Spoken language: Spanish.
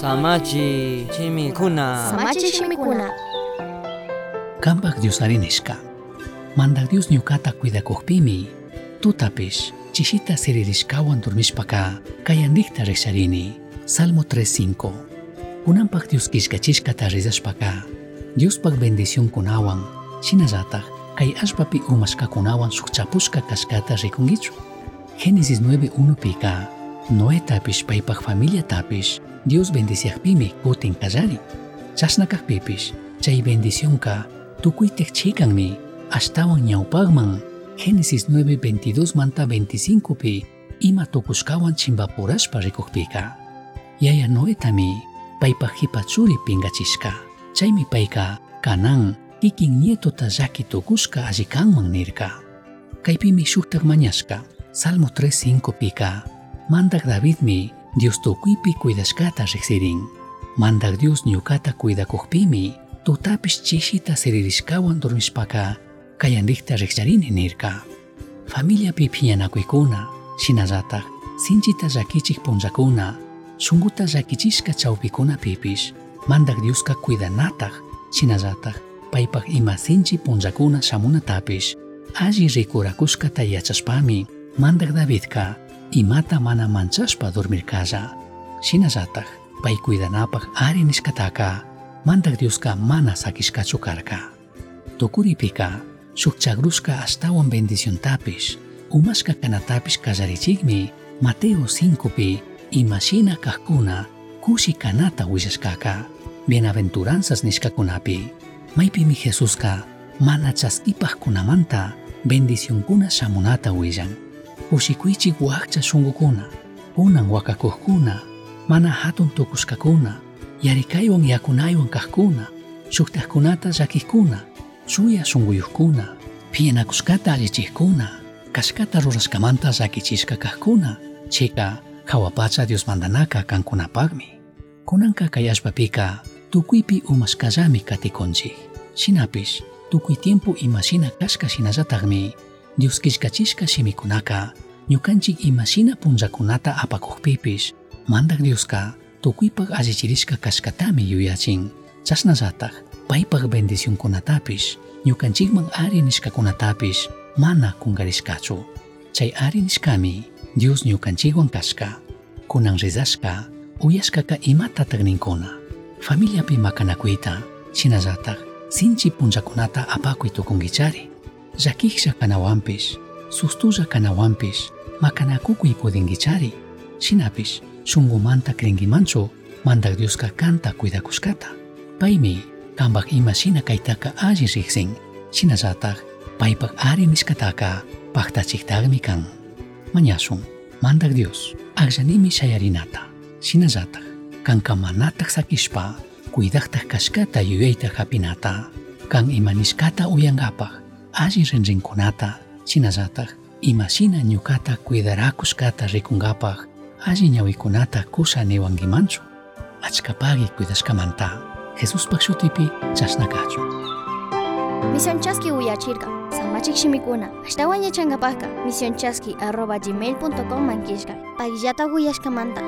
Samachi chimikuna. Samachi shimikuna. Kanpak Dios arinishka. Mandak Dios ñukata cuidakuqpimi. Tutapish, chishita siririshkawan dormishpaka, kayanrikta risharini. Salmo 3.5. Kunanpak Dios kishkachishkata rizashpaka. Diospak bendición kunawan, shinallatak, kay ashpapi umashkakunawan sukchapushka kashkata rikungichu. Génesis 9.1 pika, Noé tapish paypak familia tapish, Dios bendiciakpimi kutin kallari. Chasnakakpipish, chay bendicionka, tukuytek chikanmi, ashtawan ñawpagman, Génesis 9.22 manta 25 pi, ima tukushkawan chimbapurashpa rikukpika. Yaya Noetami, paypak hipachuri pingachishka, chaymi payka, kanan, kikin nietota llaki tukushka allikanman nirka. Kaypimi shuktak mañashka, Salmo 3.5 pika, μάνταγ Δαβίδ μη, διος το κουίπι κουίδες κάτας εξήριν. Μάνταγ διος νιουκάτα κουίδα κοχπίμι, το τάπις τσίσι τα σεριρισκάουαν τον μισπακά, καλ' ανρίχτας εξαρίνιν ήρκα. Φαμίλια πιπίαν ακουικούνα, συναζάτα, σύντζητα ζακίτσιχ πονζακούνα, σούγκουτα ζακίτσισκα τσαουπικούνα πίπις, μάνταγ διος κακουίδα νάταχ, συναζάτα, παίπαχ ημα σύντζι πονζακούνα σαμούνα τάπις, άζι ρικουρακούς κατά για τσασπάμι, μάνταγ Δαβίδκα, imata mana manchashpa dormirkalla. Shinallatak, pay cuidanapak ari nishkataka, mandak Dioska mana sakishkachu karka. Tukuripika, shuk chagrushka astawan bendición tapish, umashka kanatapish kallarichikmi, Mateo 5 pi, imashina kahkuna, kushi kanata wishashkaka, bienaventuranzas nishkakunapi, maypimi Jesuska, mana chaskipaj kunamanta, bendición kuna shamunata wishan, ushikuychik wakcha shungukuna, kunan wakakuhkuna, mana hatun tukushkakuna, yarikaywan yakunaywan kahkuna, shuktajkunata llakijkuna, shuya shunguyuhkuna, pienakushkata allichijkuna, kashkata rurashkamanta llakichishka kahkuna, chika hawapacha Dios mandanaka kankunapagmi. Kunanka kayashpapika, tukuypi umashkallami katikonchik. Shinapish, tukuy tiempo imashina kashka shinallatagmi, Dios shimikunaka, ñukanchik imashina punllakunata apakuqpipish, mandak Dioska, tukuypag allichirishka kashkatami yuyachin, chasnallatak, paypag bendicionkunatapish, ñukanchikman ari nishkakunatapish, mana kungarishkachu. Chay ari nishkami, Dios ñukanchikwan kashka, kunan rizashka, uyashkaka imatatag ninkuna. Familiapi makanakuyta, shinallatak, sinchi punllakunata apakuy tukungichari. Llakiksha kanawanpish, sustulla kanawanpish, makan aku kui puding gicari. Sinapis, sungguh pudinkichari shinapish shunkumanta krinkimanchu mandakdiosqa kanta pai mei, kambak ima sina kaitaka aji alli sina zatak, paipak ari nishkataka pajtachiktakmi kan Manyasung, mandak dios aqllanimi shayarinata. Shinallataj kankamamantaj sakishpa cuidajtaj kashkata yuyayta hapinata kang ima niskata uyangapak, aji renzing konata, sina zatak, imasina ñukata cuidarakuskata rikungapaj alli ñawikunata kusaniwankimanchu achkapagi cuidashkamanta. Jesuspaj shutipi chashnakachu misión chaski uyachirka samachik shimikuna ashtawan yachankapajka misión chaski arroba gmail manquishka pallillata uyashkamanta